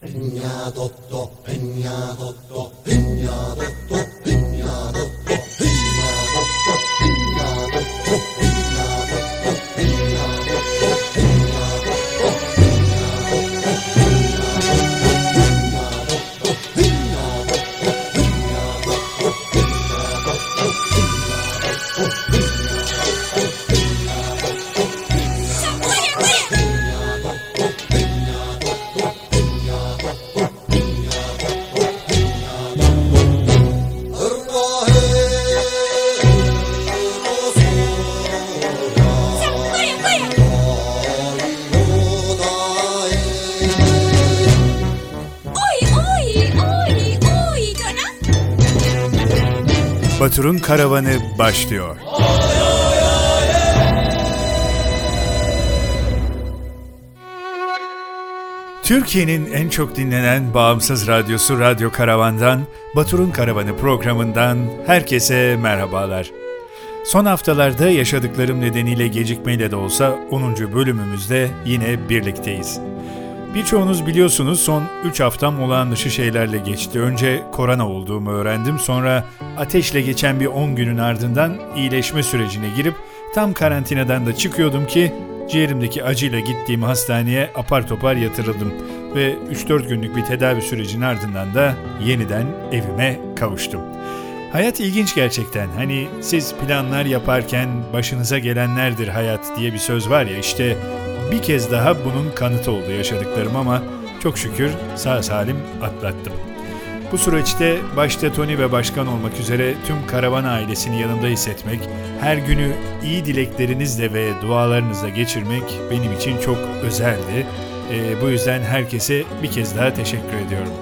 Peña Doctor, Peña Doctor, Peña Doctor. Batur'un karavanı başlıyor. Türkiye'nin en çok dinlenen bağımsız radyosu Radyo Karavan'dan, Batur'un Karavanı programından herkese merhabalar. Son haftalarda yaşadıklarım nedeniyle gecikmeyle de olsa 10. bölümümüzde yine birlikteyiz. Birçoğunuz biliyorsunuz son 3 haftam olağan dışı şeylerle geçti. Önce korona olduğumu öğrendim. Sonra ateşle geçen bir 10 günün ardından iyileşme sürecine girip tam karantinadan da çıkıyordum ki ciğerimdeki acıyla gittiğim hastaneye apar topar yatırıldım ve 3-4 günlük bir tedavi sürecinin ardından da yeniden evime kavuştum. Hayat ilginç gerçekten. Hani siz planlar yaparken başınıza gelenlerdir hayat diye bir söz var ya işte bir kez daha bunun kanıtı oldu yaşadıklarım ama çok şükür sağ salim atlattım. Bu süreçte başta Tony ve başkan olmak üzere tüm karavan ailesini yanımda hissetmek, her günü iyi dileklerinizle ve dualarınızla geçirmek benim için çok özeldi. E, bu yüzden herkese bir kez daha teşekkür ediyorum.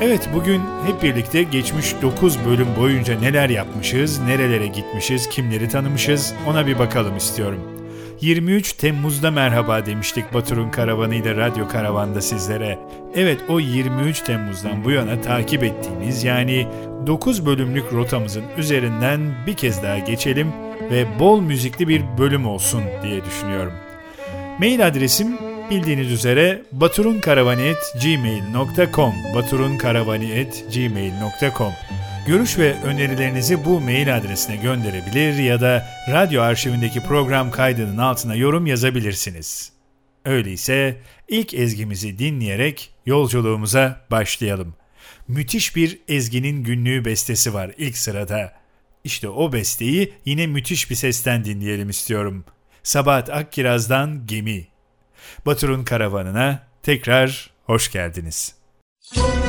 Evet bugün hep birlikte geçmiş 9 bölüm boyunca neler yapmışız, nerelere gitmişiz, kimleri tanımışız ona bir bakalım istiyorum. 23 Temmuz'da merhaba demiştik Batur'un karavanıyla Radyo Karavan'da sizlere. Evet o 23 Temmuz'dan bu yana takip ettiğimiz yani 9 bölümlük rotamızın üzerinden bir kez daha geçelim ve bol müzikli bir bölüm olsun diye düşünüyorum. Mail adresim bildiğiniz üzere baturunkaravani.gmail.com baturunkaravani.gmail.com Görüş ve önerilerinizi bu mail adresine gönderebilir ya da radyo arşivindeki program kaydının altına yorum yazabilirsiniz. Öyleyse ilk ezgimizi dinleyerek yolculuğumuza başlayalım. Müthiş bir Ezgi'nin günlüğü bestesi var ilk sırada. İşte o besteyi yine müthiş bir sesten dinleyelim istiyorum. Sabahat Akkiraz'dan Gemi. Batur'un karavanına tekrar hoş geldiniz. Müzik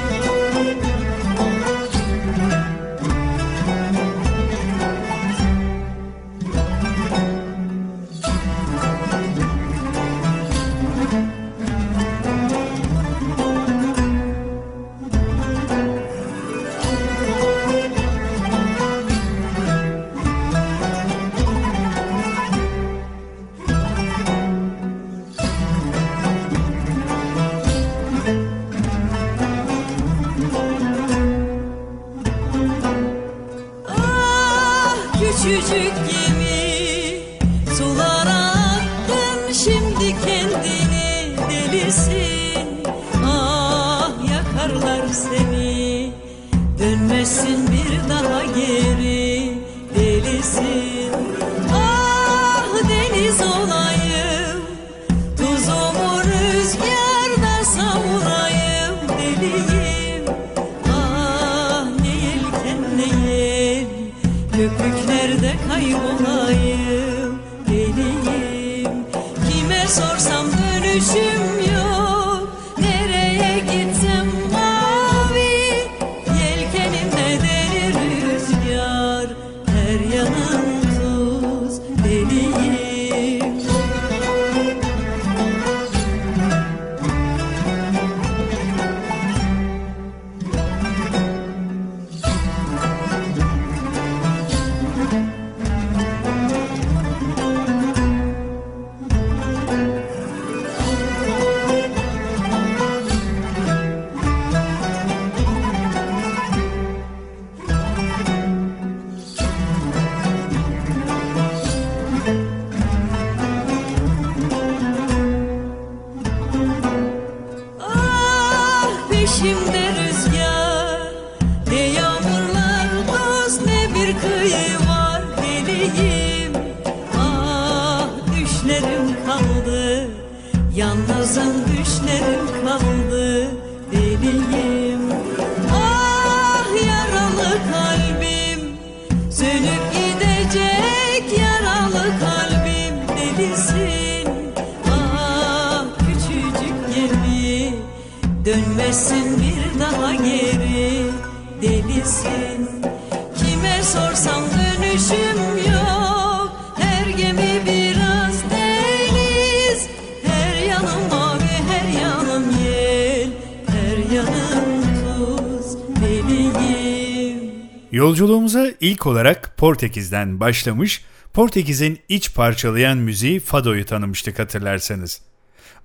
Yolculuğumuza ilk olarak Portekiz'den başlamış, Portekiz'in iç parçalayan müziği Fado'yu tanımıştık hatırlarsanız.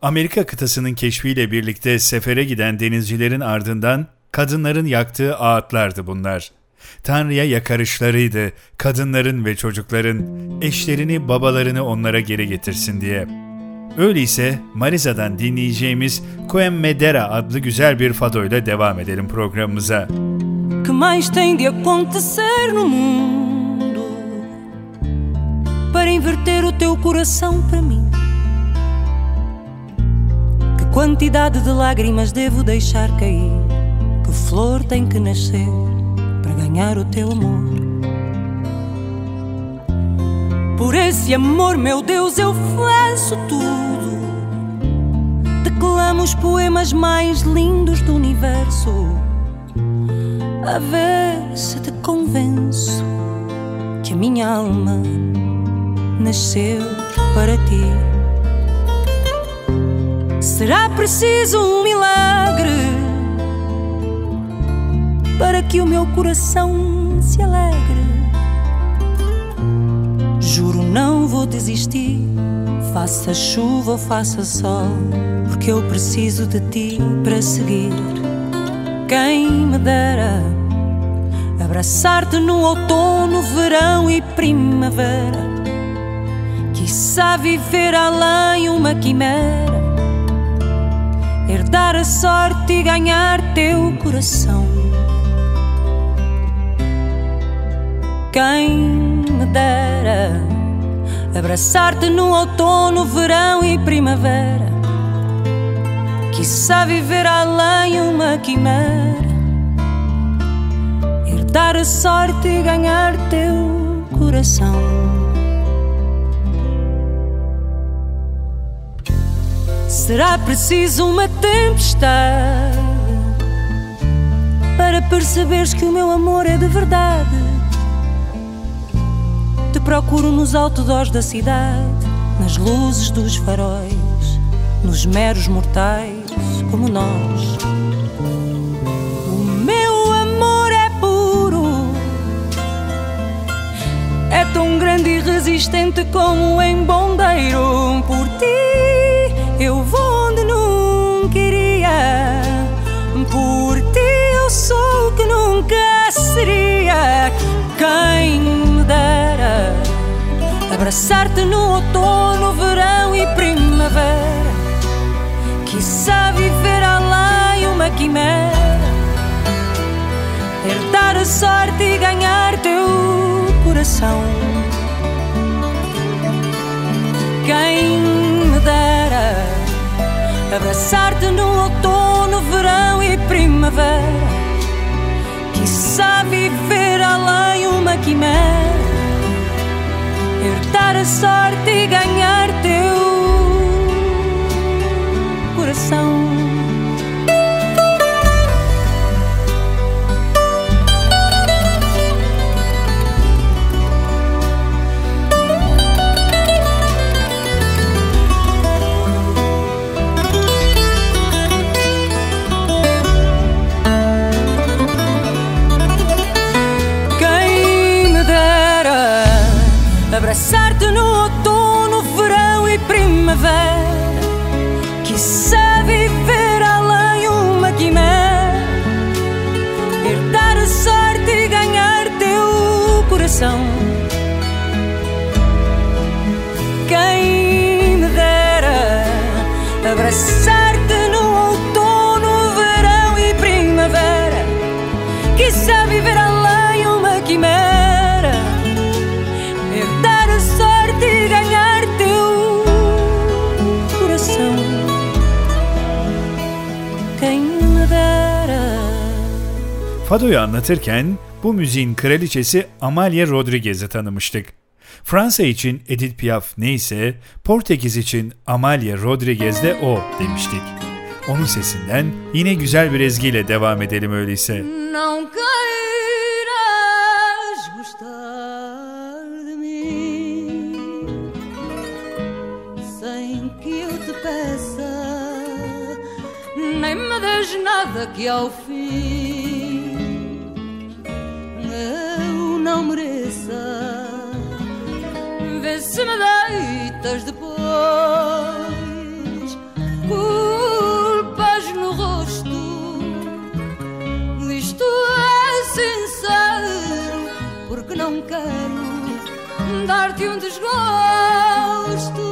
Amerika kıtasının keşfiyle birlikte sefere giden denizcilerin ardından kadınların yaktığı ağıtlardı bunlar. Tanrı'ya yakarışlarıydı kadınların ve çocukların, eşlerini babalarını onlara geri getirsin diye. Öyleyse Mariza'dan dinleyeceğimiz Coen Medera adlı güzel bir fadoyla devam edelim programımıza. Que mais tem de acontecer no mundo Para inverter o teu coração para mim quantidade de lágrimas devo deixar cair? Que flor tem que nascer para ganhar o teu amor? Por esse amor, meu Deus, eu faço tudo. Declamo os poemas mais lindos do universo. A ver se te convenço que a minha alma nasceu para ti. Será preciso um milagre para que o meu coração se alegre. Não vou desistir, faça chuva ou faça sol, porque eu preciso de ti para seguir. Quem me dera abraçar-te no outono, verão e primavera. Quiçá viver além uma quimera herdar a sorte e ganhar teu coração. Quem me dera abraçar-te no outono, verão e primavera. Quiçá viver além uma quimera, herdar a sorte e ganhar teu coração. Será preciso uma tempestade para perceberes que o meu amor é de verdade. Te procuro nos outdoors da cidade, nas luzes dos faróis, nos meros mortais como nós. O meu amor é puro, é tão grande e resistente como um embondeiro por ti eu vou onde nunca iria. Por ti eu sou o que nunca seria. Quem me dera abraçar-te no outono, verão e primavera. Quiçá viver além uma quimera. Herdar a sorte e ganhar teu coração. Quem me dera Abraçar-te no outono, verão e primavera. Quiçá viver além uma quimera. Herdar a sorte e ganhar teu coração. Fado'yu anlatırken bu müziğin kraliçesi Amalia Rodriguez'i tanımıştık. Fransa için Edith Piaf neyse, Portekiz için Amalia Rodriguez de o demiştik. Onun sesinden yine güzel bir ezgiyle devam edelim öyleyse. Des nada que ao fim não mereça. Vê se me deitas depois culpas no rosto. Isto é sincero, porque não quero dar-te um desgosto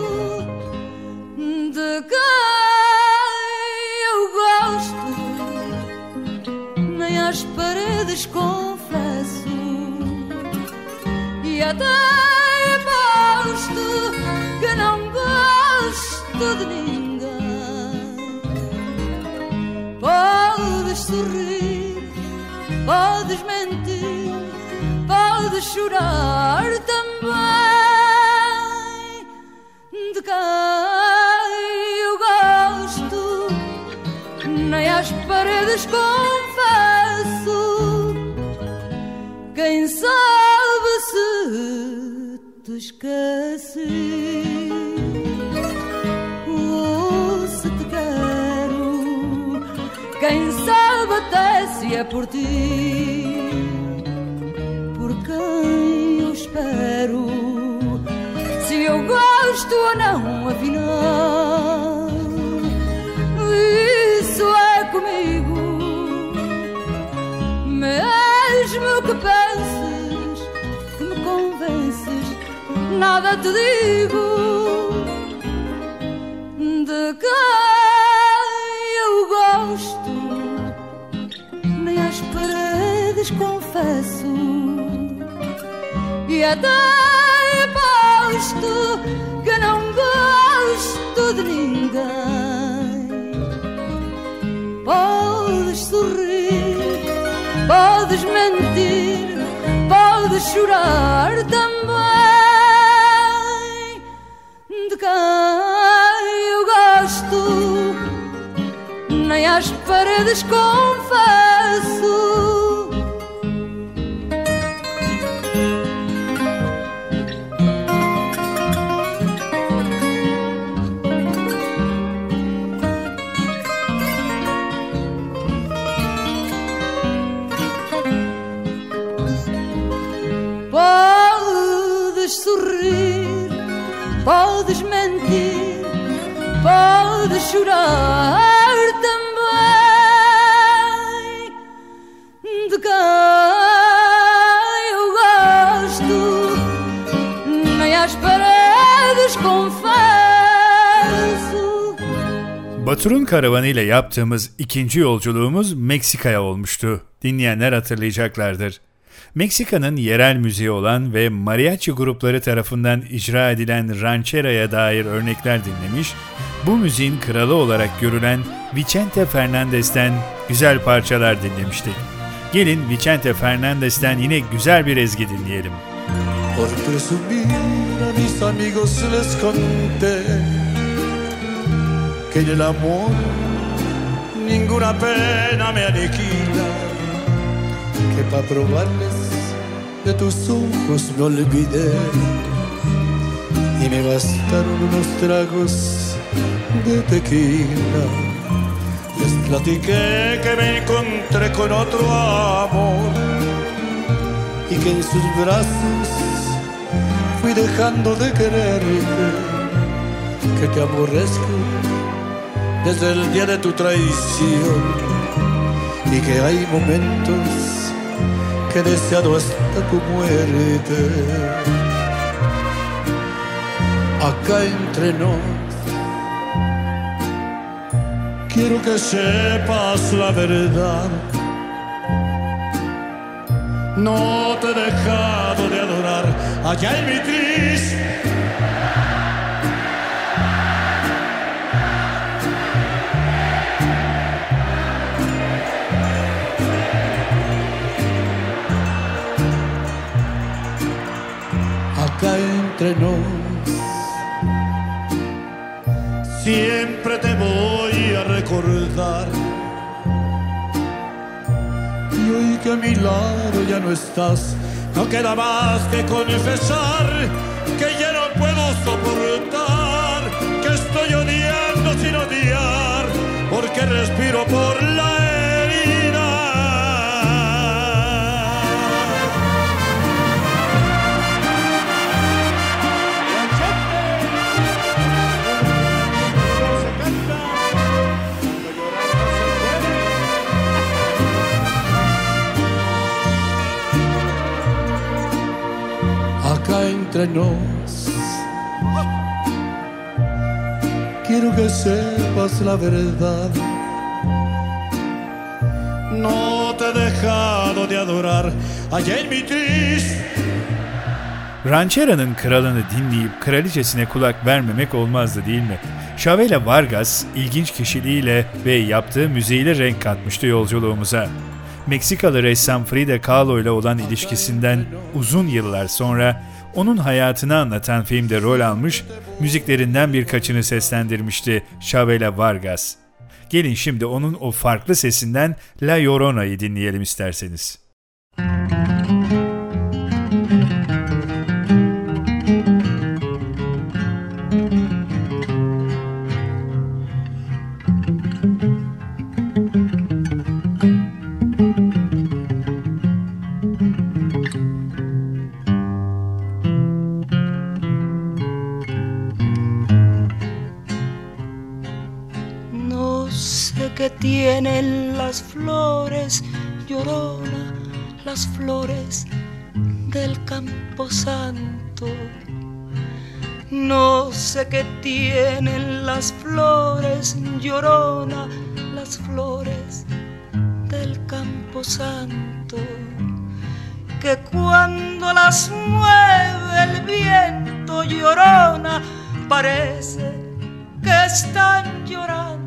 de quem eu gosto. Nem às paredes confesso até posto que não gosto de ninguém. Podes sorrir, podes mentir, podes chorar também de quem eu gosto. Nem às paredes confesso. Quem sabe te esqueci ou se te quero. Quem sabe até se é por ti, por quem eu espero. Se eu gosto ou não, afinal, nada te digo de quem eu gosto, nem às paredes confesso, e até posto que não gosto de ninguém. Podes sorrir, podes mentir, podes chorar também quem eu gosto, nem às paredes confesso. Também de quem eu gosto, às paredes confesso. Batur'un karavanı ile yaptığımız ikinci yolculuğumuz Meksika'ya olmuştu. Dinleyenler hatırlayacaklardır. Meksika'nın yerel müziği olan ve mariachi grupları tarafından icra edilen ranchera'ya dair örnekler dinlemiş, bu müziğin kralı olarak görülen Vicente Fernandez'ten güzel parçalar dinlemiştik. Gelin Vicente Fernandez'ten yine güzel bir ezgi dinleyelim. Por presumir a mis amigos les conté que en el amor ninguna pena me aniquila, que para probarles de tus ojos me olvidé y me bastaron unos tragos de tequila. Les platiqué que me encontré con otro amor y que en sus brazos fui dejando de quererte, que te aborrezco desde el día de tu traición y que hay momentos que he deseado hasta tu muerte. Acá entre nos, Quiero que sepas la verdad. No te he dejado de adorar allá en mi tris. Acá entre nos siempre Y que a mi lado ya no estás, no queda más que confesar que ya no puedo soportar, que estoy odiando sin odiar, porque respiro por la verdad. No te he dejado de adorar allá en mi. Ranchera'nın kralını dinleyip kraliçesine kulak vermemek olmazdı değil mi? Chavela Vargas ilginç kişiliğiyle ve yaptığı müziğiyle renk katmıştı yolculuğumuza. Meksikalı ressam Frida Kahlo ile olan ilişkisinden uzun yıllar sonra onun hayatını anlatan filmde rol almış, müziklerinden birkaçını seslendirmişti Chavela Vargas. Gelin şimdi onun o farklı sesinden La Llorona'yı dinleyelim isterseniz. Tienen las flores, llorona, las flores del campo santo. No sé qué tienen las flores, llorona, las flores del campo santo. Que cuando las mueve el viento, llorona, parece que están llorando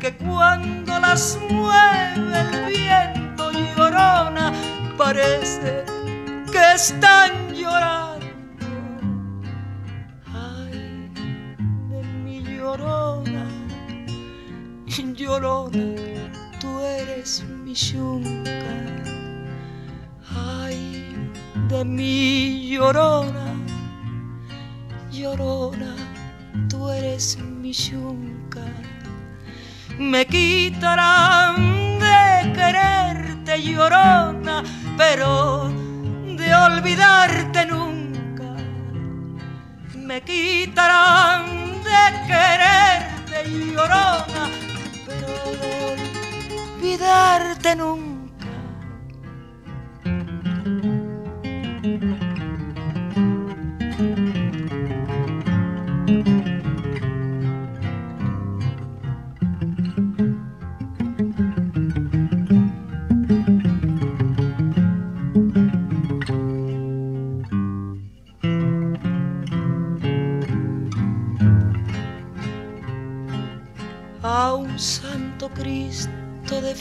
que cuando las mueve el viento llorona, parece que están llorando. Ay, de mi llorona, llorona, tú eres mi yunca. Ay, de mi llorona, llorona, tú eres mi yunca me quitarán de quererte llorona, pero de olvidarte nunca. Me quitarán de quererte llorona, pero de olvidarte nunca.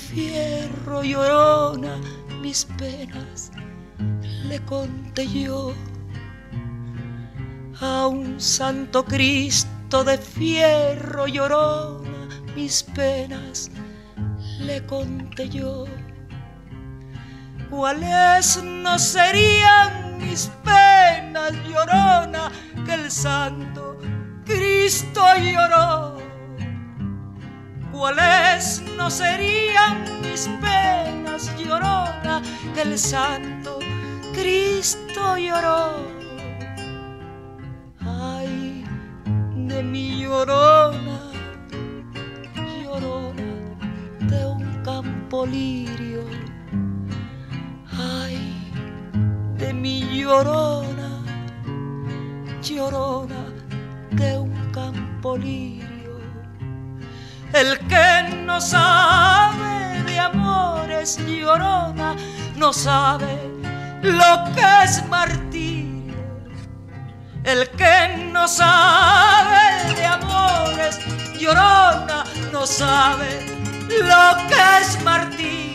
Fierro llorona, mis penas le conté yo. A un santo Cristo de fierro llorona, mis penas le conté yo. ¿Cuáles no serían mis penas llorona que el santo Cristo lloró? Cuáles no serían mis penas llorona que el santo Cristo lloró. Ay, de mi llorona, llorona de un campo lirio. Ay, de mi llorona, llorona de un campo lirio. El que no sabe de amores llorona, no sabe lo que es martirio. El que no sabe de amores llorona, no sabe lo que es martirio.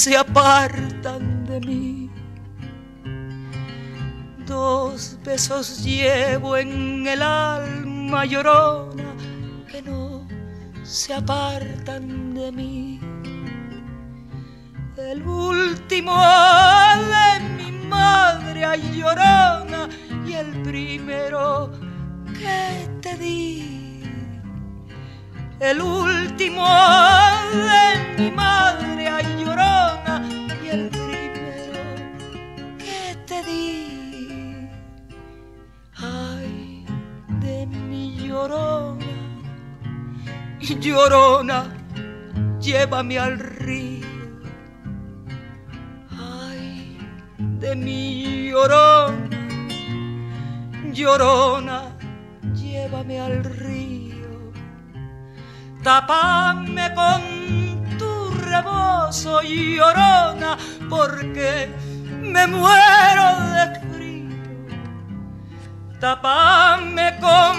Se apartan de mí. Dos besos llevo en el alma llorona que no se apartan de mí. El último de mi madre llorona y el primero que te di. El último de mi madre ay llorona y el primero que te di. Ay de mi llorona, llorona, llévame al río. Ay de mi llorona, llorona, llévame al río. Tapame con tu rebozo, llorona, porque me muero de frío. Tapame con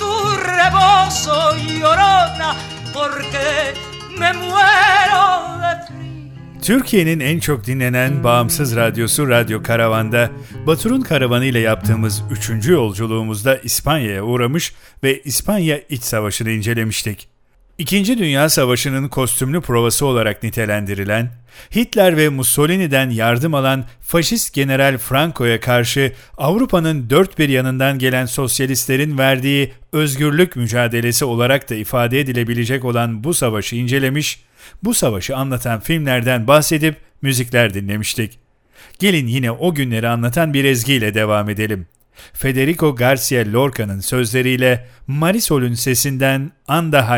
tu rebozo, llorona, porque me muero de frío. Türkiye'nin en çok dinlenen bağımsız radyosu Radyo Karavan'da Batur'un karavanı ile yaptığımız 3. yolculuğumuzda İspanya'ya uğramış ve İspanya İç Savaşı'nı incelemiştik. İkinci Dünya Savaşı'nın kostümlü provası olarak nitelendirilen, Hitler ve Mussolini'den yardım alan faşist General Franco'ya karşı Avrupa'nın dört bir yanından gelen sosyalistlerin verdiği özgürlük mücadelesi olarak da ifade edilebilecek olan bu savaşı incelemiş, bu savaşı anlatan filmlerden bahsedip müzikler dinlemiştik. Gelin yine o günleri anlatan bir ezgiyle devam edelim. Federico Garcia Lorca'nın sözleriyle Marisol'ün sesinden Anda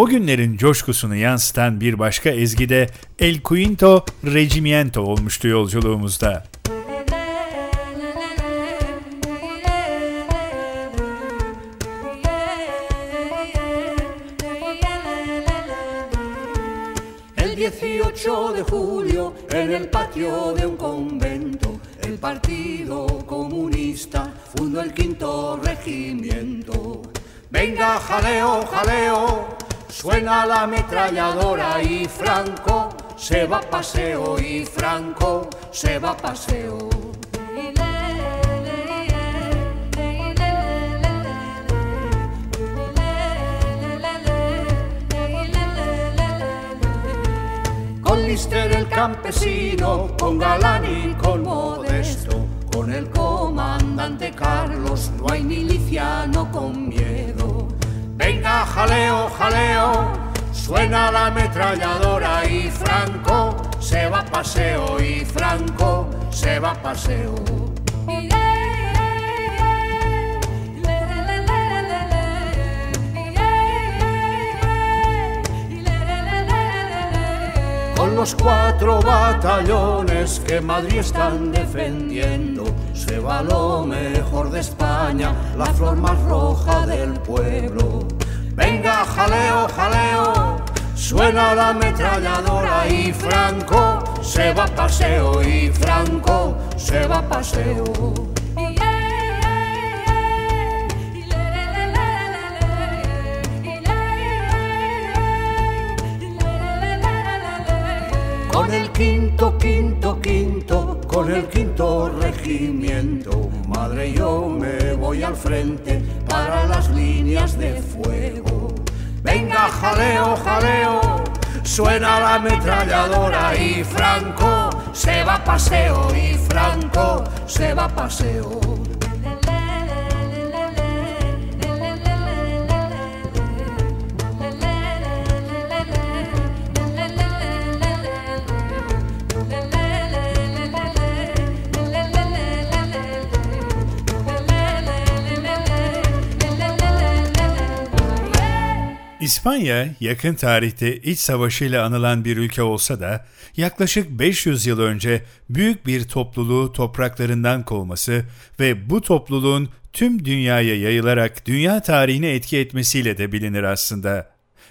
O günlerin coşkusunu yansıtan bir başka ezgi de El Quinto Regimiento olmuştu yolculuğumuzda. El 18 de julio, en el patio de un convento, el Partido Comunista fundó el quinto regimiento. Venga, jaleo, jaleo, suena la ametralladora y Franco se va a paseo y Franco se va a paseo. Con Lister el campesino, con Galán y con Modesto, con el comandante Carlos, no hay miliciano con miedo. Venga, jaleo, jaleo, suena la ametralladora y Franco se va a paseo y Franco se va a paseo. Con los cuatro batallones que Madrid están defendiendo. Se va lo mejor de España, la flor más roja del pueblo. Venga, jaleo, jaleo, suena la ametralladora y Franco se va a paseo y Franco se va a paseo. Con el quinto, con el quinto regimiento, madre yo me voy al frente para las líneas de fuego. Venga, jaleo, jaleo, suena la ametralladora y Franco se va a paseo y Franco se va a paseo. İspanya yakın tarihte iç savaşıyla anılan bir ülke olsa da yaklaşık 500 yıl önce büyük bir topluluğu topraklarından kovması ve bu topluluğun tüm dünyaya yayılarak dünya tarihine etki etmesiyle de bilinir aslında.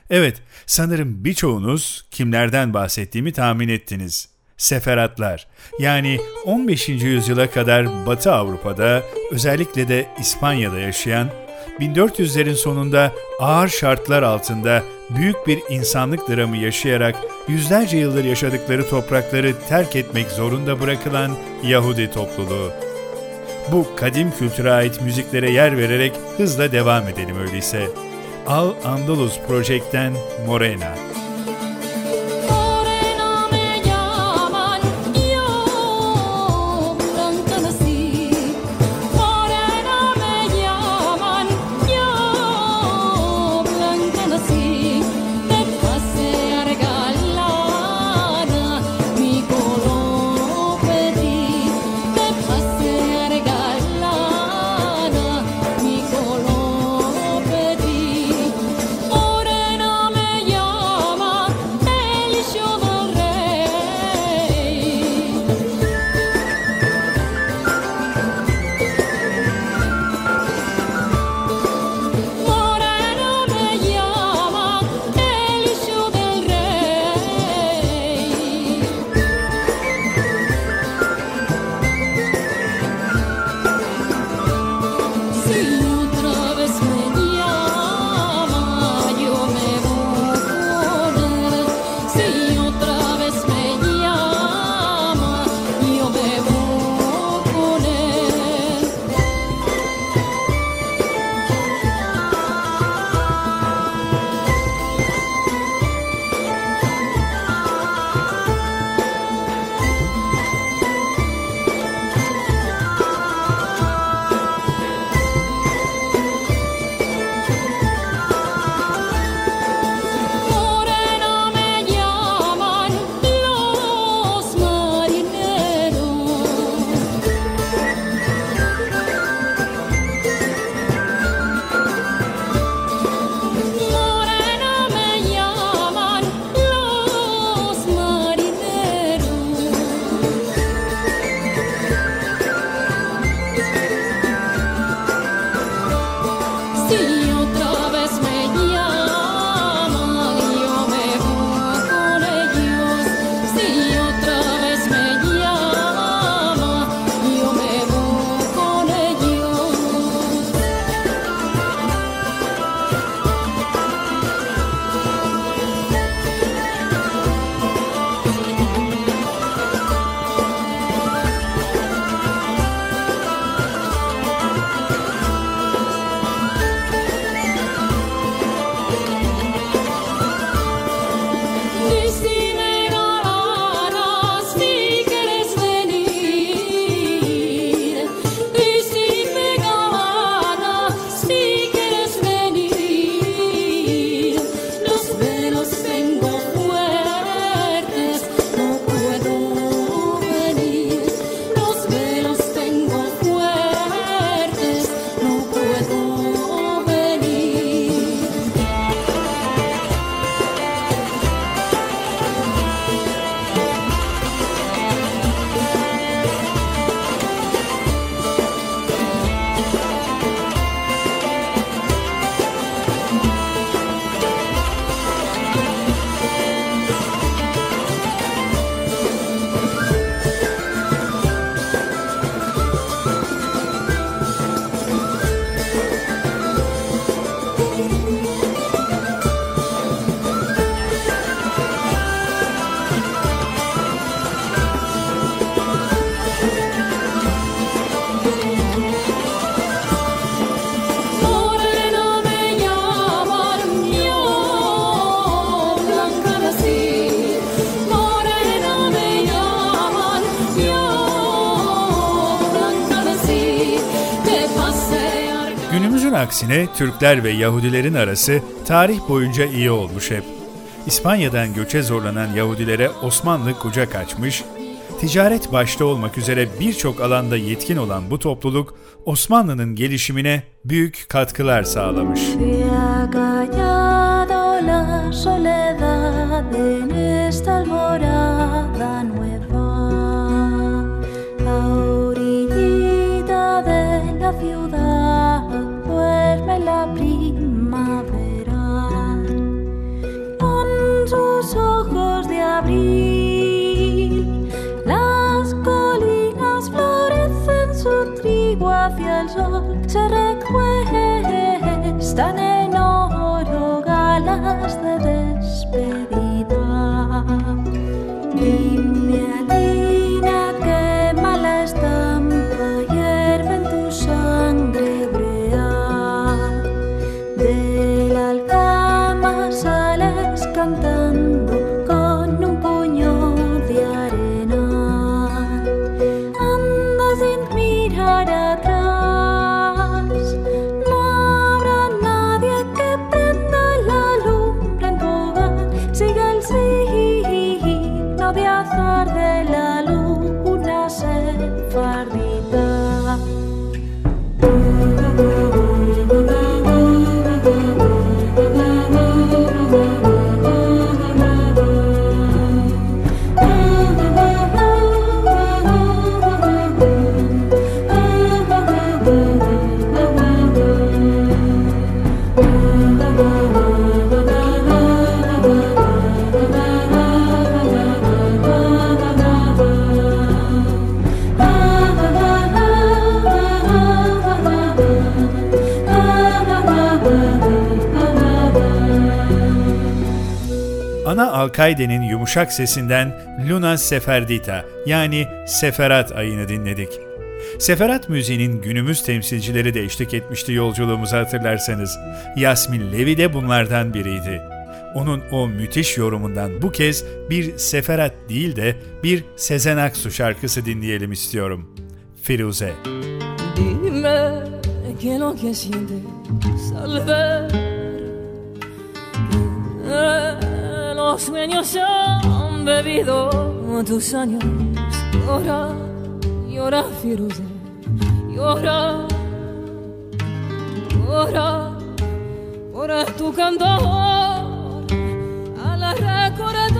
Evet, sanırım birçoğunuz kimlerden bahsettiğimi tahmin ettiniz. Seferatlar, yani 15. yüzyıla kadar Batı Avrupa'da, özellikle de İspanya'da yaşayan 1400'lerin sonunda ağır şartlar altında büyük bir insanlık dramı yaşayarak yüzlerce yıldır yaşadıkları toprakları terk etmek zorunda bırakılan Yahudi topluluğu. Bu kadim kültüre ait müziklere yer vererek hızla devam edelim öyleyse. Al Andalus Project'ten Morena. Morena aksine Türkler ve Yahudilerin arası tarih boyunca iyi olmuş hep. İspanya'dan göçe zorlanan Yahudilere Osmanlı kucak açmış, ticaret başta olmak üzere birçok alanda yetkin olan bu topluluk Osmanlı'nın gelişimine büyük katkılar sağlamış. Hacia el sol se recuestan en oro galas de despedida. Ana Alkaide'nin yumuşak sesinden Luna Seferdita yani Seferat ayını dinledik. Seferat müziğinin günümüz temsilcileri de eşlik etmişti yolculuğumuzu hatırlarsanız. Yasmin Levi de bunlardan biriydi. Onun o müthiş yorumundan bu kez bir Seferat değil de bir Sezen Aksu şarkısı dinleyelim istiyorum. Firuze. Dime que lo que sientes los sueños han bebido tus años. Llora, llora, Firuze, llora, llora por tu cantor al recordar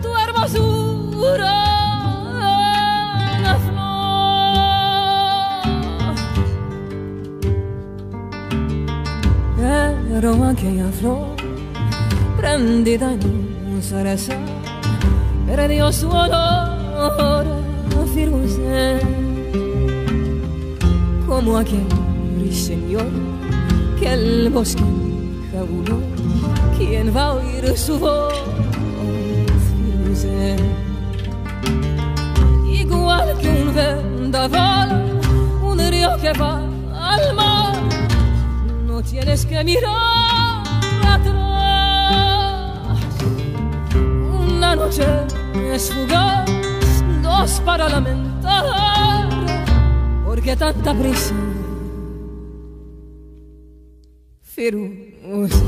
tu hermosura. la flor. Pero aquella flor prendida en un cerezo perdió su olor a Firuze como aquel ruiseñor que el bosque jabuló ¿Quién va a oír su voz? Firuze igual que un vendaval, un río que va al mar. No tienes que mirar es fugaz, dos para lamentar. ¿Por qué tanta prisa? Firuze.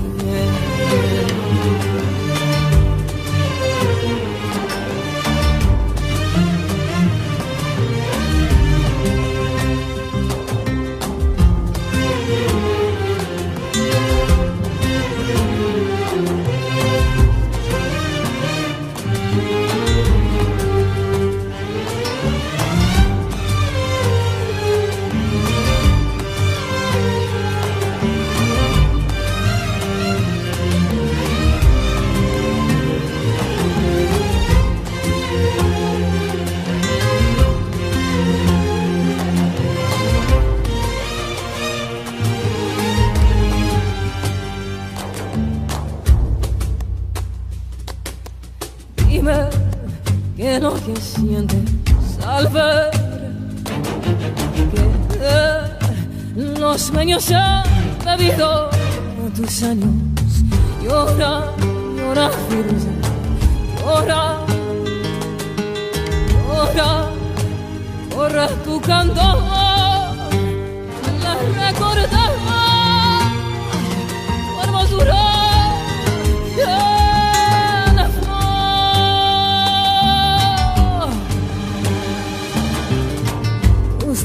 Sientes al ver que los sueños han bebido tus años. Llora, llora, Firuze, llora, llora, corre tu canto.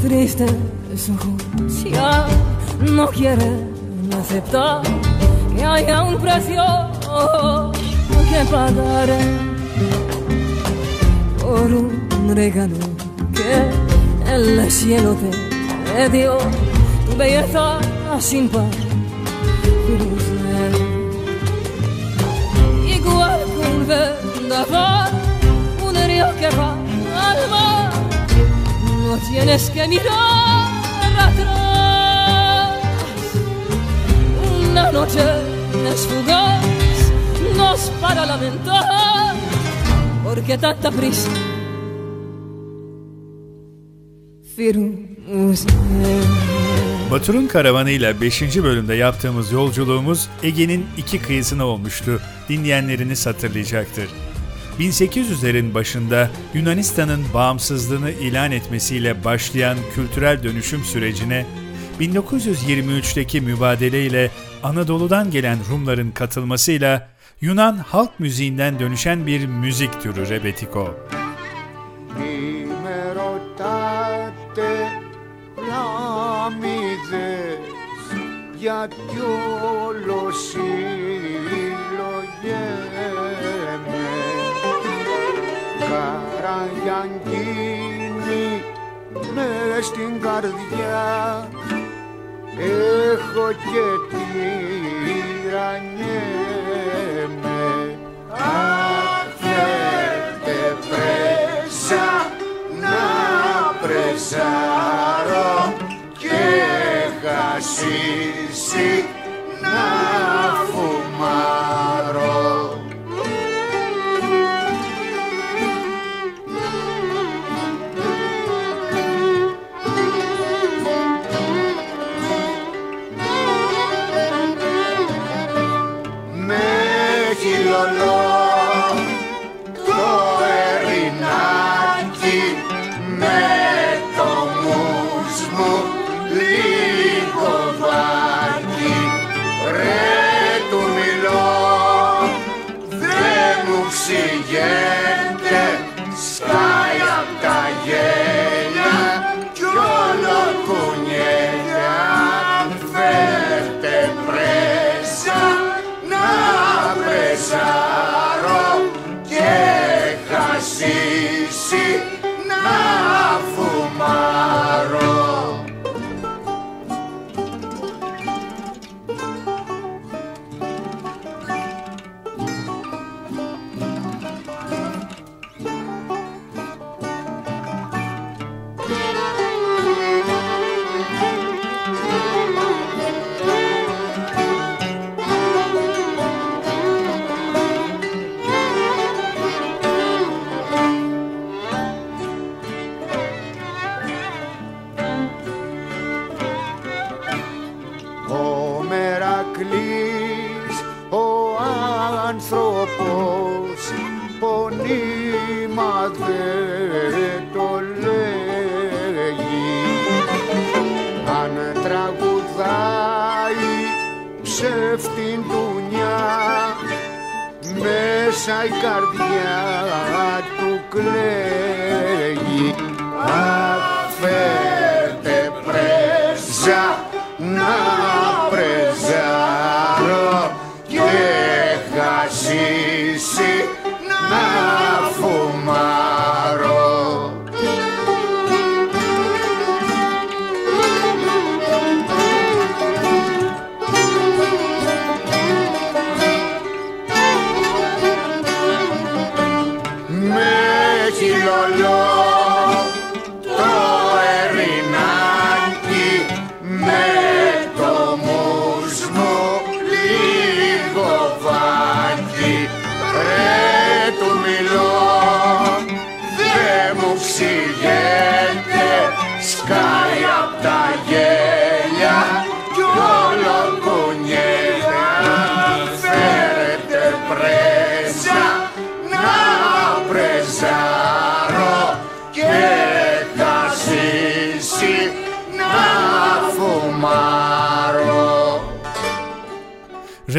Ojos ya no quieren aceptar que haya un precio que pagar por un regalo que el cielo te dio, tu belleza sin par. Igual que un vendaval, un río que va no tienes que mirar atrás. Una noche es fugaz, nos para lamentar, porque tanta prisa. Batur'un karavanıyla 5. bölümde yaptığımız yolculuğumuz Ege'nin iki kıyısına olmuştu. Dinleyenleriniz hatırlayacaktır. 1800'lerin başında Yunanistan'ın bağımsızlığını ilan etmesiyle başlayan kültürel dönüşüm sürecine 1923'teki mübadeleyle Anadolu'dan gelen Rumların katılmasıyla Yunan halk müziğinden dönüşen bir müzik türü rebetiko. Μη με ρωτάτε λάμιδες γιατί όλο συλλογέμαι Καραγιαγκίνη μες στην καρδιά. Έχω και τυραννιέμαι Αχ, φέρτε πρέσα να πρεσάρω και χασίσει να φουμάρω Krishna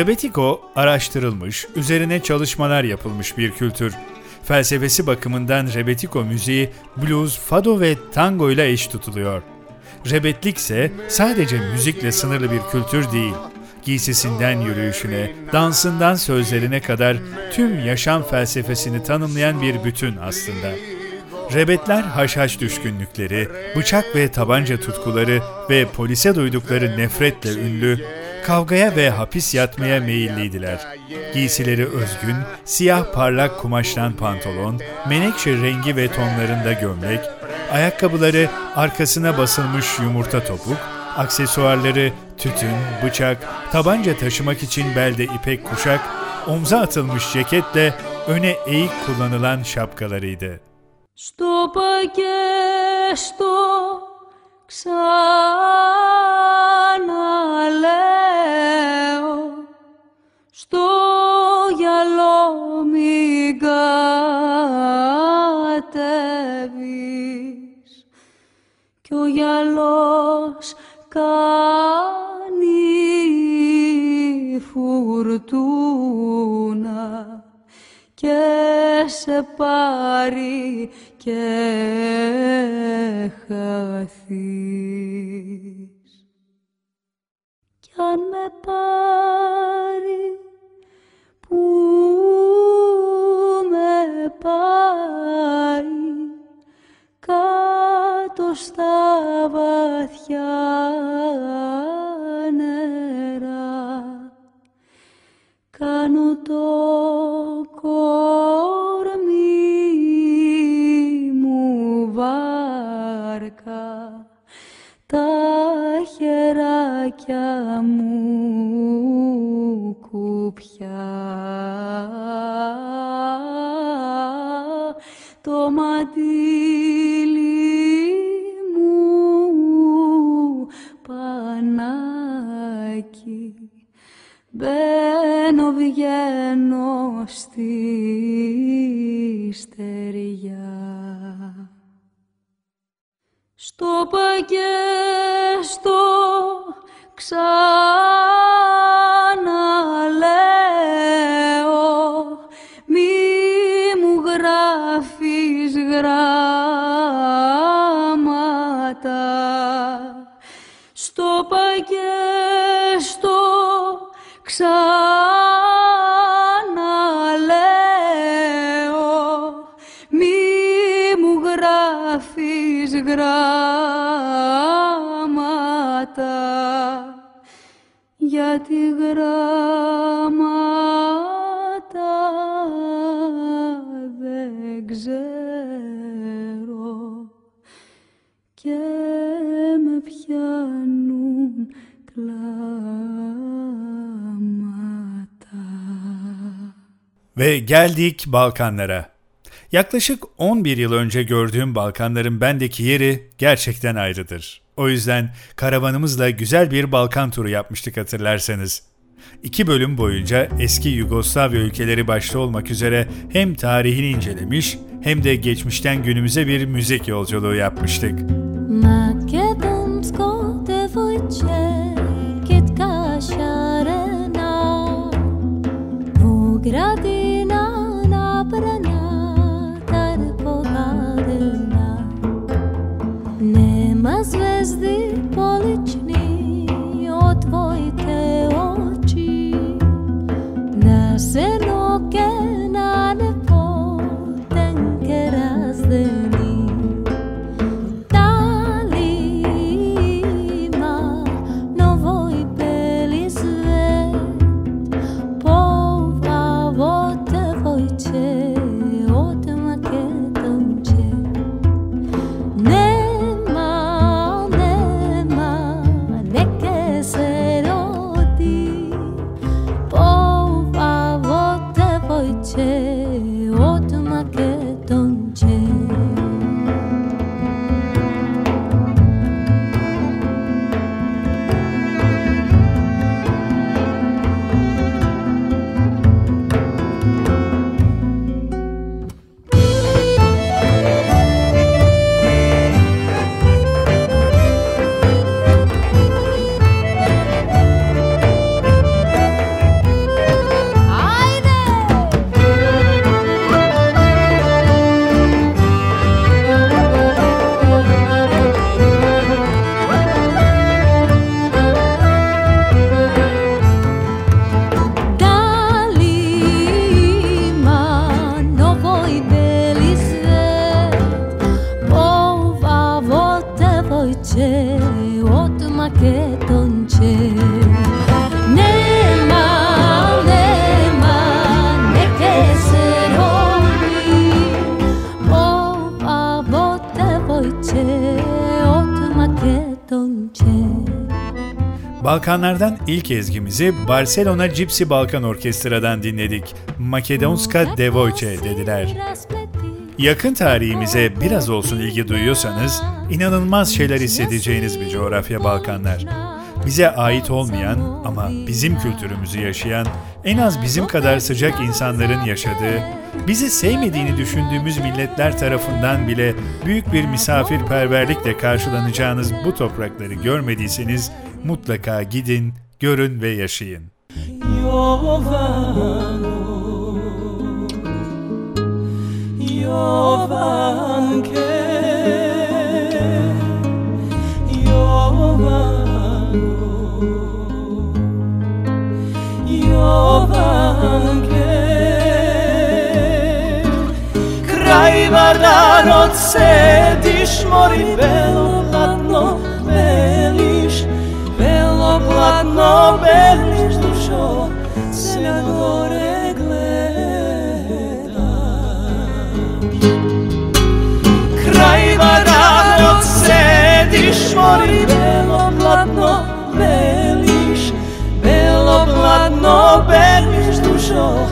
Rebetiko araştırılmış, üzerine çalışmalar yapılmış bir kültür. Felsefesi bakımından Rebetiko müziği blues, fado ve tango ile eş tutuluyor. Rebetlik ise sadece müzikle sınırlı bir kültür değil. Giysisinden yürüyüşüne, dansından sözlerine kadar tüm yaşam felsefesini tanımlayan bir bütün aslında. Rebetler haşhaş düşkünlükleri, bıçak ve tabanca tutkuları ve polise duydukları nefretle ünlü, kavgaya ve hapis yatmaya meyilliydiler. Giysileri özgün, siyah parlak kumaştan pantolon, menekşe rengi ve tonlarında gömlek, ayakkabıları arkasına basılmış yumurta topuk, aksesuarları tütün, bıçak, tabanca taşımak için belde ipek kuşak, omza atılmış ceketle öne eğik kullanılan şapkalarıydı. Στο παγέστο ξαναλέω Κι ο γυαλός κάνει φουρτούνα και σε πάρει και χαθείς. Κι αν με πάρει που με πάει κάτω στα βαθιά νερά. Κάνω το κορμί μου βάρκα τα χεράκια μου και στο ξα γράμματα δεν ξέρω και με πιάνουν κλάματα. Ve geldik Balkanlara. Yaklaşık 11 yıl önce gördüğüm Balkanların bendeki yeri gerçekten ayrıdır. O yüzden karavanımızla güzel bir Balkan turu yapmıştık hatırlarsanız. İki bölüm boyunca eski Yugoslavya ülkeleri başta olmak üzere hem tarihini incelemiş hem de geçmişten günümüze bir müzik yolculuğu yapmıştık. Müzik Balkanlardan ilk ezgimizi Barcelona Gypsy Balkan Orkestra'dan dinledik. Makedonska Devojce dediler. Yakın tarihimize biraz olsun ilgi duyuyorsanız inanılmaz şeyler hissedeceğiniz bir coğrafya Balkanlar. Bize ait olmayan ama bizim kültürümüzü yaşayan, en az bizim kadar sıcak insanların yaşadığı, bizi sevmediğini düşündüğümüz milletler tarafından bile büyük bir misafirperverlikle karşılanacağınız bu toprakları görmediyseniz mutlaka gidin, görün ve yaşayın. Jovano, Jovanke, Jovano, Jovanke. Kraj Vardanot sediš, mori belo platno beliš, belo platno beliš dušo, se na gore gledaš. Kraj Vardanot sediš, mori μόνο παίρνεις δούσο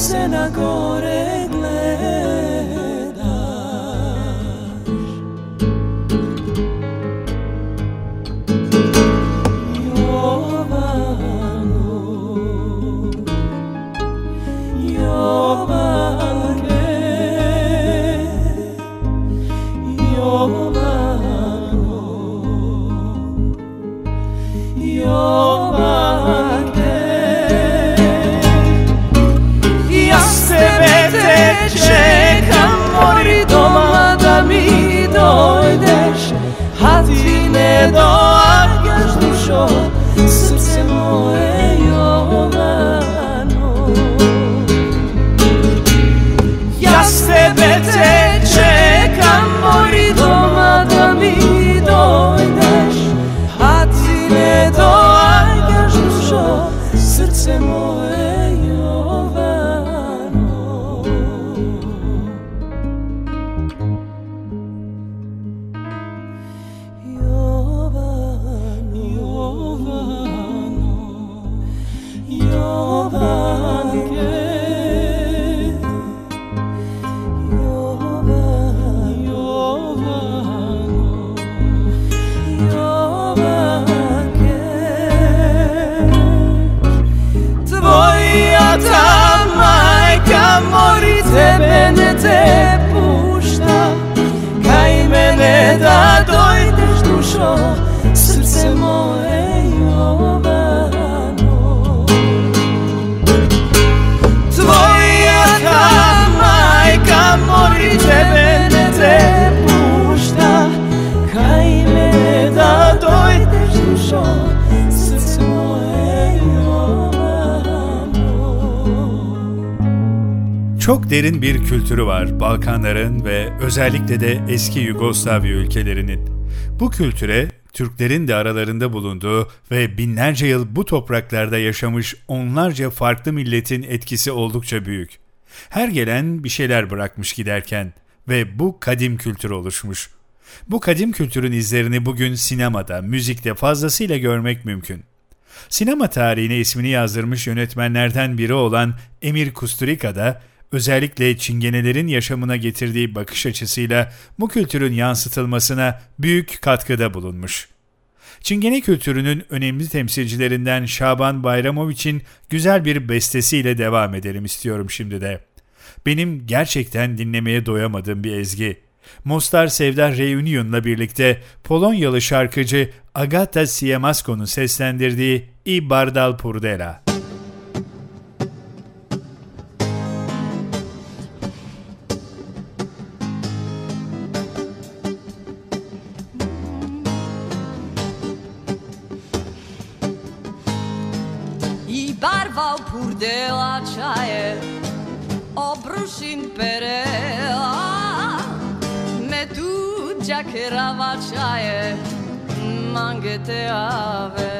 σε ένα κορέ ti ne dođeš dušo, srce moje Jovano. Ja s tebe te kültürü var Balkanların ve özellikle de eski Yugoslavya ülkelerinin. Bu kültüre Türklerin de aralarında bulunduğu ve binlerce yıl bu topraklarda yaşamış onlarca farklı milletin etkisi oldukça büyük. Her gelen bir şeyler bırakmış giderken ve bu kadim kültür oluşmuş. Bu kadim kültürün izlerini bugün sinemada, müzikte fazlasıyla görmek mümkün. Sinema tarihine ismini yazdırmış yönetmenlerden biri olan Emir Kusturica da özellikle çingenelerin yaşamına getirdiği bakış açısıyla bu kültürün yansıtılmasına büyük katkıda bulunmuş. Çingene kültürünün önemli temsilcilerinden Şaban Bayramoviç'in güzel bir bestesiyle devam edelim istiyorum şimdi de. Benim gerçekten dinlemeye doyamadığım bir ezgi. Mostar Sevda Reunion'la birlikte Polonyalı şarkıcı Agata Siemasko'nun seslendirdiği I Bardal Purdela. Barwał purdela czaje Obruszin perela. Me tu giaccherava czaje Mangete ave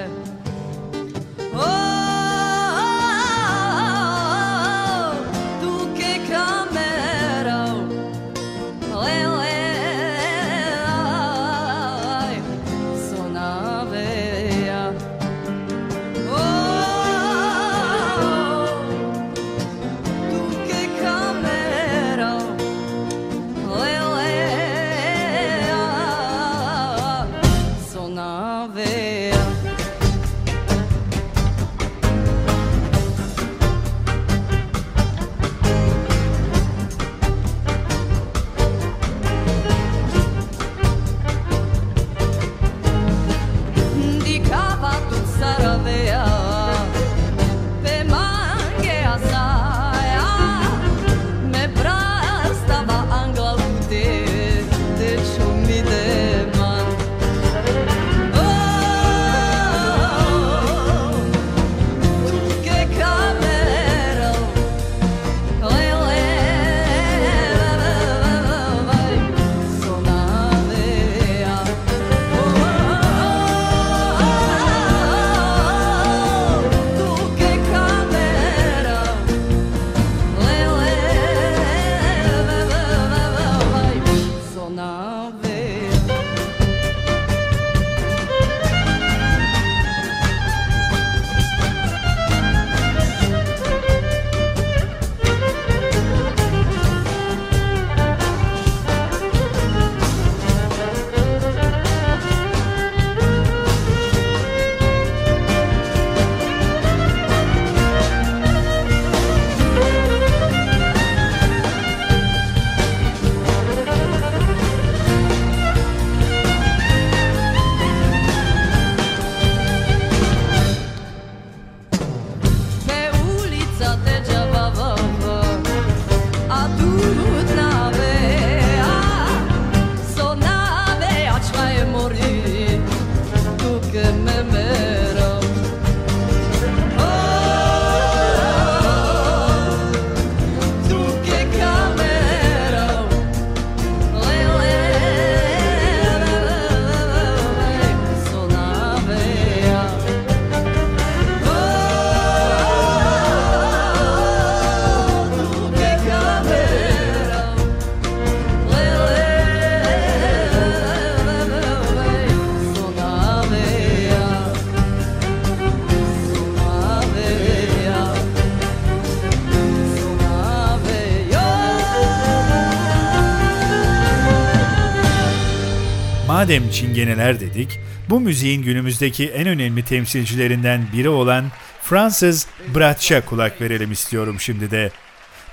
madem çingeneler dedik, bu müziğin günümüzdeki en önemli temsilcilerinden biri olan Fransız Bratş'a kulak verelim istiyorum şimdi de.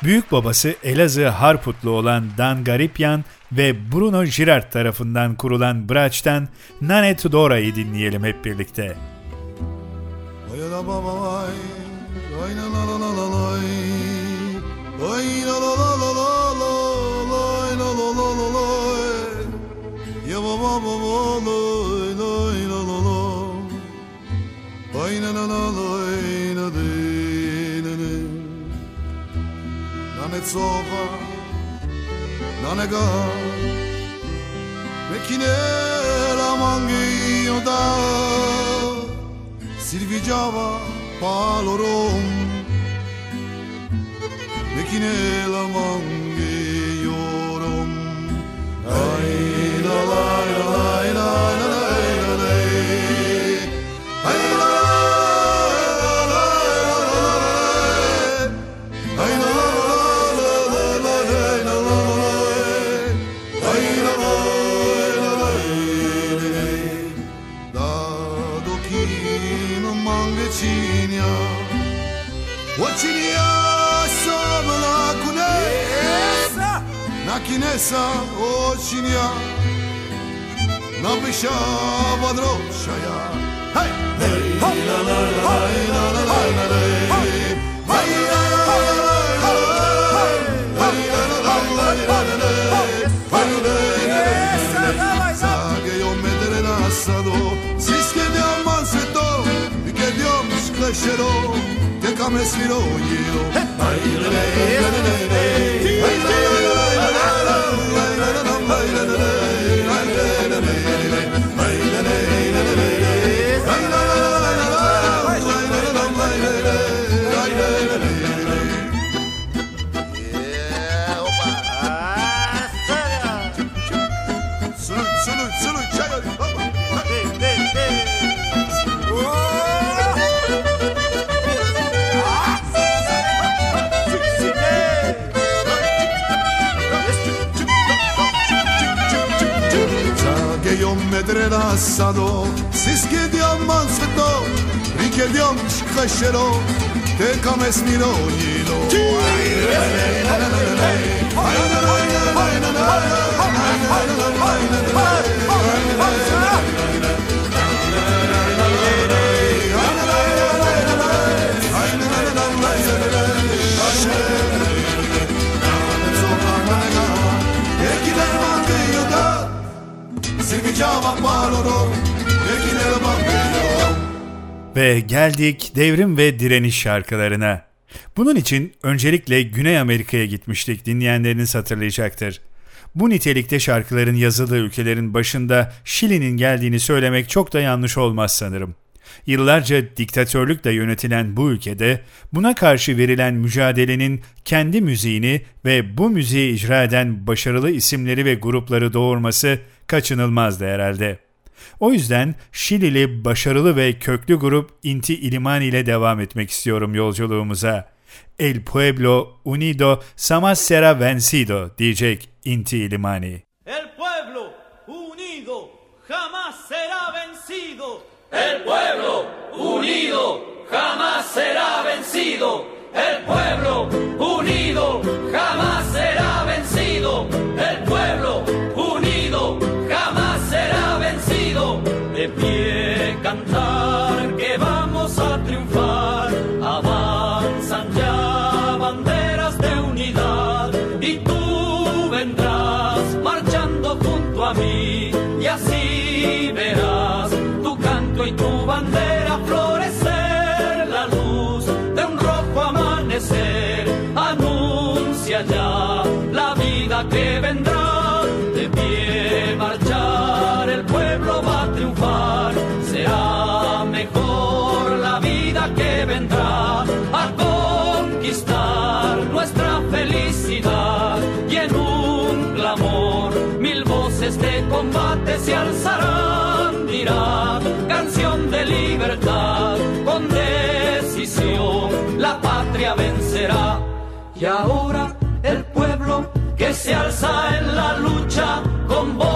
Büyük babası Elazığ Harputlu olan Dan Garipyan ve Bruno Girard tarafından kurulan Bratş'tan Nane Tudora'yı dinleyelim hep birlikte. Ai la la la la Netsova, Nanega, Mekine Lamangi Yoda, Silvijava, Palorom, Mekine Lamangi Yorom, Ay. Kinesa, oh Shinya napışa vadroşaya Hey! Hey! Hey! Hey! Hey! Hey! שלו, תקם לסבילו יהיו. היי verasano sis che Dio manfetto ricche Dio crescerò te come smirogino Ay Ve geldik devrim ve direniş şarkılarına. Bunun için öncelikle Güney Amerika'ya gitmiştik dinleyenleriniz hatırlayacaktır. Bu nitelikte şarkıların yazıldığı ülkelerin başında Şili'nin geldiğini söylemek çok da yanlış olmaz sanırım. Yıllarca diktatörlükle yönetilen bu ülkede buna karşı verilen mücadelenin kendi müziğini ve bu müziği icra eden başarılı isimleri ve grupları doğurması kaçınılmazdı herhalde. O yüzden Şilili başarılı ve köklü grup Inti Illimani ile devam etmek istiyorum yolculuğumuza. El Pueblo Unido Jamás será vencido diyecek Inti Illimani. El pueblo unido jamás será vencido. El pueblo unido jamás será vencido. El pueblo y ahora el pueblo que se alza en la lucha con voz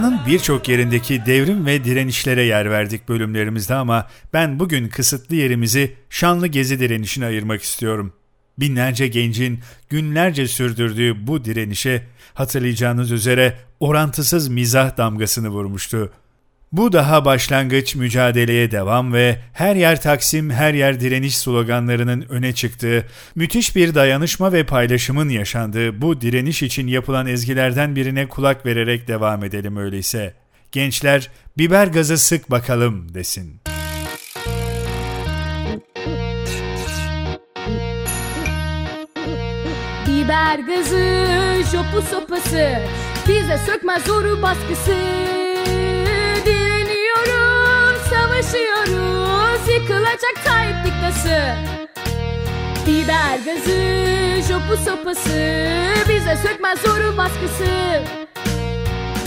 Dünyanın birçok yerindeki devrim ve direnişlere yer verdik bölümlerimizde ama ben bugün kısıtlı yerimizi şanlı gezi direnişine ayırmak istiyorum. Binlerce gencin günlerce sürdürdüğü bu direnişe hatırlayacağınız üzere orantısız mizah damgasını vurmuştu. Bu daha başlangıç mücadeleye devam ve her yer Taksim, her yer direniş sloganlarının öne çıktığı, müthiş bir dayanışma ve paylaşımın yaşandığı bu direniş için yapılan ezgilerden birine kulak vererek devam edelim öyleyse. Gençler biber gazı sık bakalım desin. Biber gazı, jopu sopası Bize sökmez zoru baskısı Savaşıyoruz Yıkılacak Tayyip diktası. Biber gazı, jopu sopası. Bize sökmez zoru baskısı.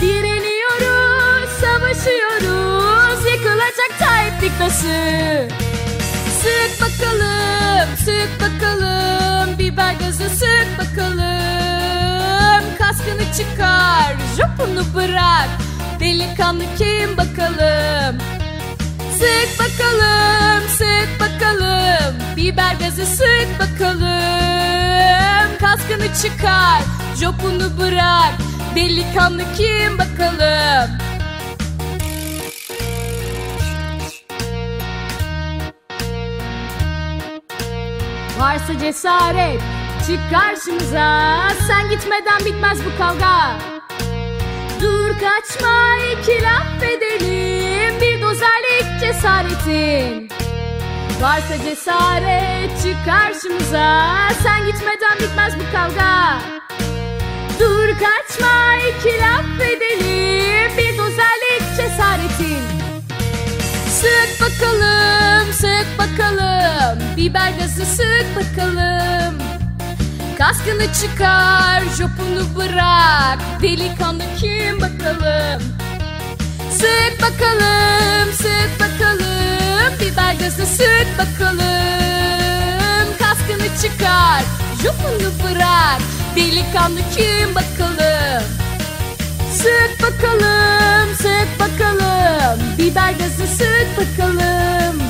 Direniyoruz, savaşıyoruz. Yıkılacak Tayyip diktası. Sık bakalım, sık bakalım. Biber gazı sık bakalım. Kaskını çıkar, jopunu bırak. Delikanlı kim bakalım Sık bakalım, sık bakalım. Biber gazı sık bakalım. Kaskını çıkar, jopunu bırak. Delikanlı kim bakalım? Varsa cesaret çık karşımıza. Sen gitmeden bitmez bu kavga Dur kaçma iki laf edelim. Bir dozerlik cesaretin Varsa cesaret çık karşımıza. Sen gitmeden bitmez bu kavga. Dur kaçma iki laf edelim. Bir dozerlik cesaretin Sık bakalım, sık bakalım. Biber gazı sık bakalım Kaskını çıkar, jopunu bırak. Delikanlı kim bakalım? Sık bakalım, sık bakalım. Biber gazı sık bakalım. Kaskını çıkar, jopunu bırak. Delikanlı kim bakalım? Sık bakalım, sık bakalım. Biber gazı sık bakalım.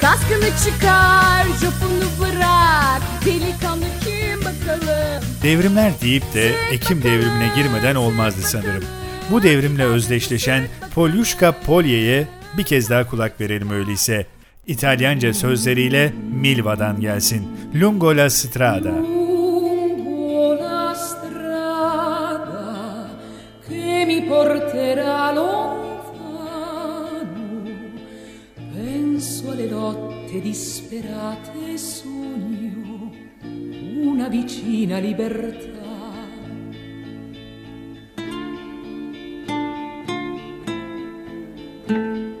Kaskını çıkar, jopunu bırak. Delikanlı kim bakalım Devrimler deyip de Ekim devrimine girmeden olmazdı sanırım. Bu devrimle özdeşleşen Polyushka Polye'ye bir kez daha kulak verelim öyleyse. İtalyanca sözleriyle Milva'dan gelsin. Lungo la strada. lungo la strada che mi porterà lontano. Penso alle lotte disperate sogno una vicina libertà. Vado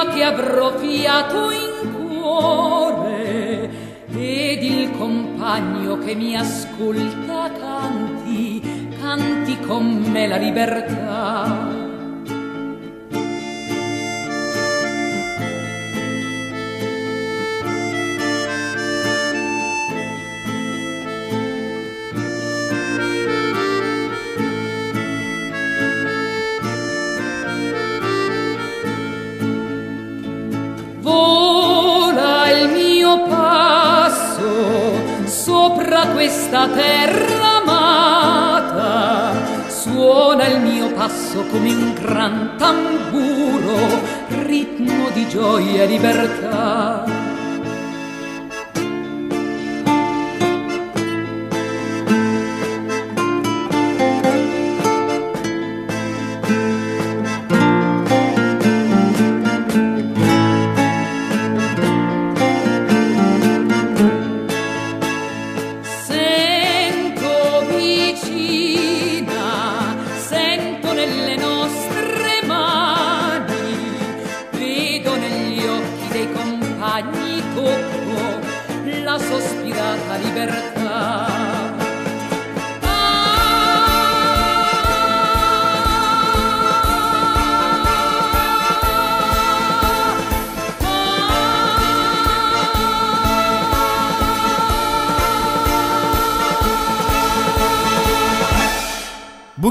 fino a che avrò fiato in cuore ed il compagno che mi ascolta canti, canti con me la libertà. Questa terra amata suona il mio passo come un gran tamburo, ritmo di gioia e libertà.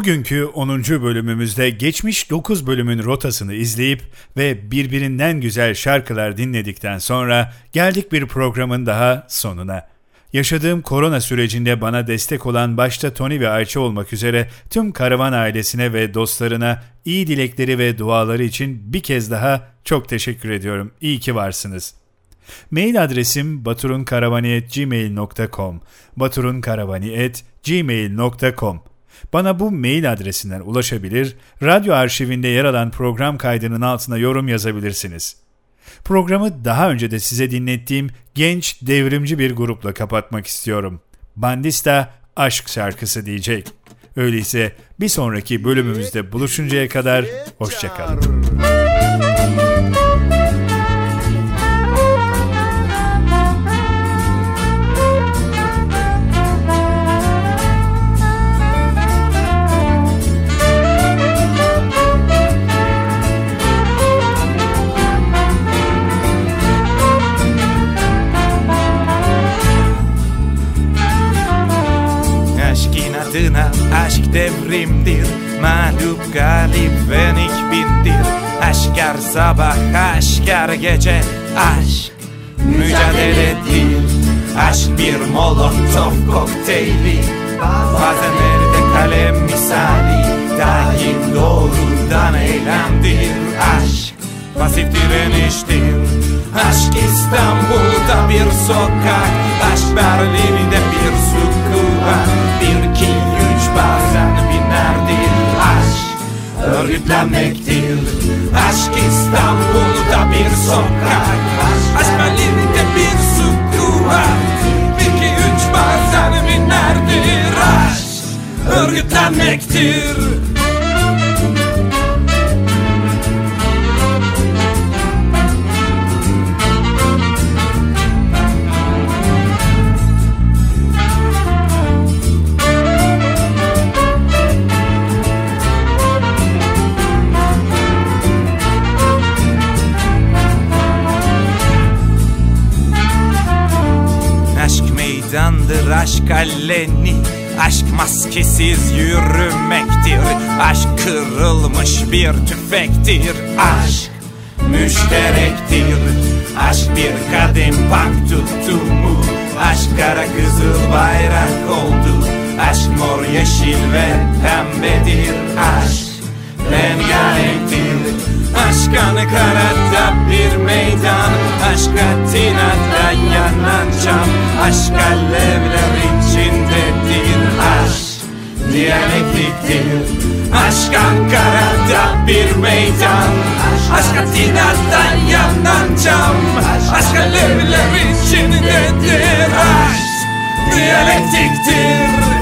Bugünkü 10. bölümümüzde geçmiş 9 bölümün rotasını izleyip ve birbirinden güzel şarkılar dinledikten sonra geldik bir programın daha sonuna. Yaşadığım korona sürecinde bana destek olan başta Tony ve Ayça olmak üzere tüm karavan ailesine ve dostlarına iyi dilekleri ve duaları için bir kez daha çok teşekkür ediyorum. İyi ki varsınız. Mail adresim baturunkaravani.gmail.com baturunkaravani.gmail.com Bana bu mail adresinden ulaşabilir, radyo arşivinde yer alan program kaydının altına yorum yazabilirsiniz. Programı daha önce de size dinlettiğim genç devrimci bir grupla kapatmak istiyorum. Bandista Aşk şarkısı diyecek. Öyleyse bir sonraki bölümümüzde buluşuncaya kadar hoşçakalın. Adına aşk devrimdir Mağlup galip venik bindir. Aşk her sabah aşk her gece Aşk mücadeledir Aşk bir molotof kokteyli Bazen elde kalem misali Daim doğrudan eylemdir. Aşk pasif direniştir. Aşk İstanbul'da bir sokak Aşk Berlin'de bir iki bazen binerdir Aşk? Örgütlenmektir. Aşk İstanbul'da bir sokak. Aşk Berlin'de bir sukak Bir iki üç bazen binerdir Aşk? Örgütlenmektir Aşk meydandır aşk aleni Aşk maskesiz yürümektir. Aşk kırılmış bir tüfektir. Aşk müşterektir. Aşk bir kadem bank tuttu Aşk kara kızıl bayrak oldu. Aşk mor yeşil ve pembedir. Aşk rengarenktir. Aşk Ankara'da bir meydan Aşk Atina'da yanan cam Aşk alevler içindedir Aşk diyalektiktir Aşk Ankara'da bir meydan. Aşk Atina'da yanan cam Aşk alevler içindedir Aşk diyalektiktir